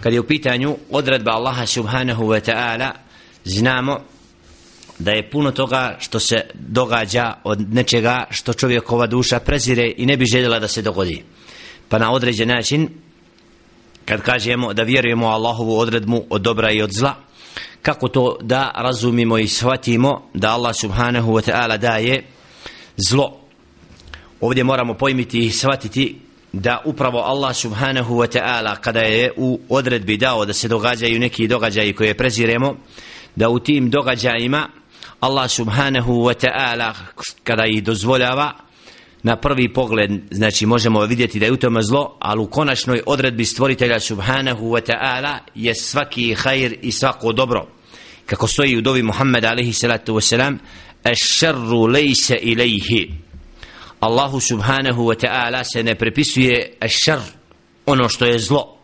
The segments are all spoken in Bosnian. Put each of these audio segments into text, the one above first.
kad je u pitanju odredba Allaha subhanahu wa ta'ala znamo da je puno toga što se događa od nečega što čovjekova duša prezire i ne bi željela da se dogodi. Pa na određen način kad kažemo da vjerujemo Allahovu odredbu od dobra i od zla kako to da razumimo i shvatimo da Allah subhanahu wa ta'ala daje zlo? Ovdje moramo pojmiti i shvatiti da upravo Allah subhanahu wa ta'ala kada je u odredbi dao da se događaju neki događaji koje preziremo da u tim događajima Allah subhanahu wa ta'ala kada ih dozvoljava na prvi pogled znači možemo vidjeti da je u tome zlo ali u konačnoj odredbi stvoritelja subhanahu wa ta'ala je svaki hajr i svako dobro. Kako stoji u dovi Muhammed alaihi salatu wa salam ash-sharru laysa Allahu subhanahu wa ta'ala se ne prepisuje šar ono što je zlo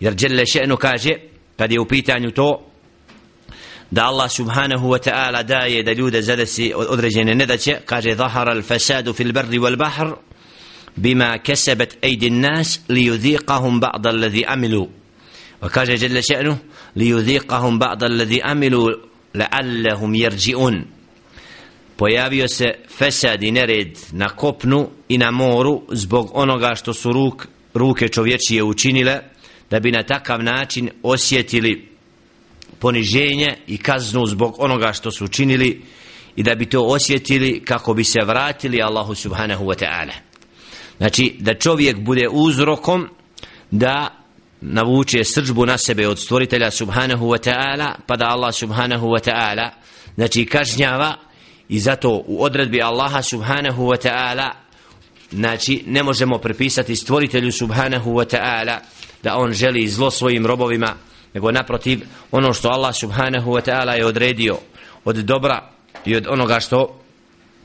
jer Jelle še'nu kaže kad je u pitanju to da Allah subhanahu wa ta'ala daje da ljude zadesi određene nedaće kaže zahara al fasadu fil barri wal bahr bima kasabat aydi nas li yudhiqahum ba'd alladhi amilu wa kaže Jelle še'nu li yudhiqahum ba'd alladhi amilu la'allahum yarji'un pojavio se fesad i nered na kopnu i na moru zbog onoga što su ruk, ruke čovječije učinile da bi na takav način osjetili poniženje i kaznu zbog onoga što su učinili i da bi to osjetili kako bi se vratili Allahu subhanahu wa ta'ala. Znači da čovjek bude uzrokom da navuče srđbu na sebe od stvoritelja subhanahu wa ta'ala pa da Allah subhanahu wa ta'ala znači kažnjava i zato u odredbi Allaha subhanahu wa ta'ala znači ne možemo prepisati stvoritelju subhanahu wa ta'ala da on želi zlo svojim robovima nego naprotiv ono što Allah subhanahu wa ta'ala je odredio od dobra i od onoga što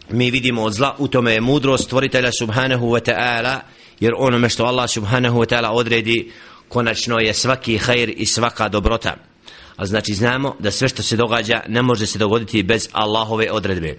mi vidimo od zla u tome je mudrost stvoritelja subhanahu wa ta'ala jer onome što Allah subhanahu wa ta'ala odredi konačno je svaki hajr i svaka dobrota a znači znamo da sve što se događa ne može se dogoditi bez Allahove odredbe.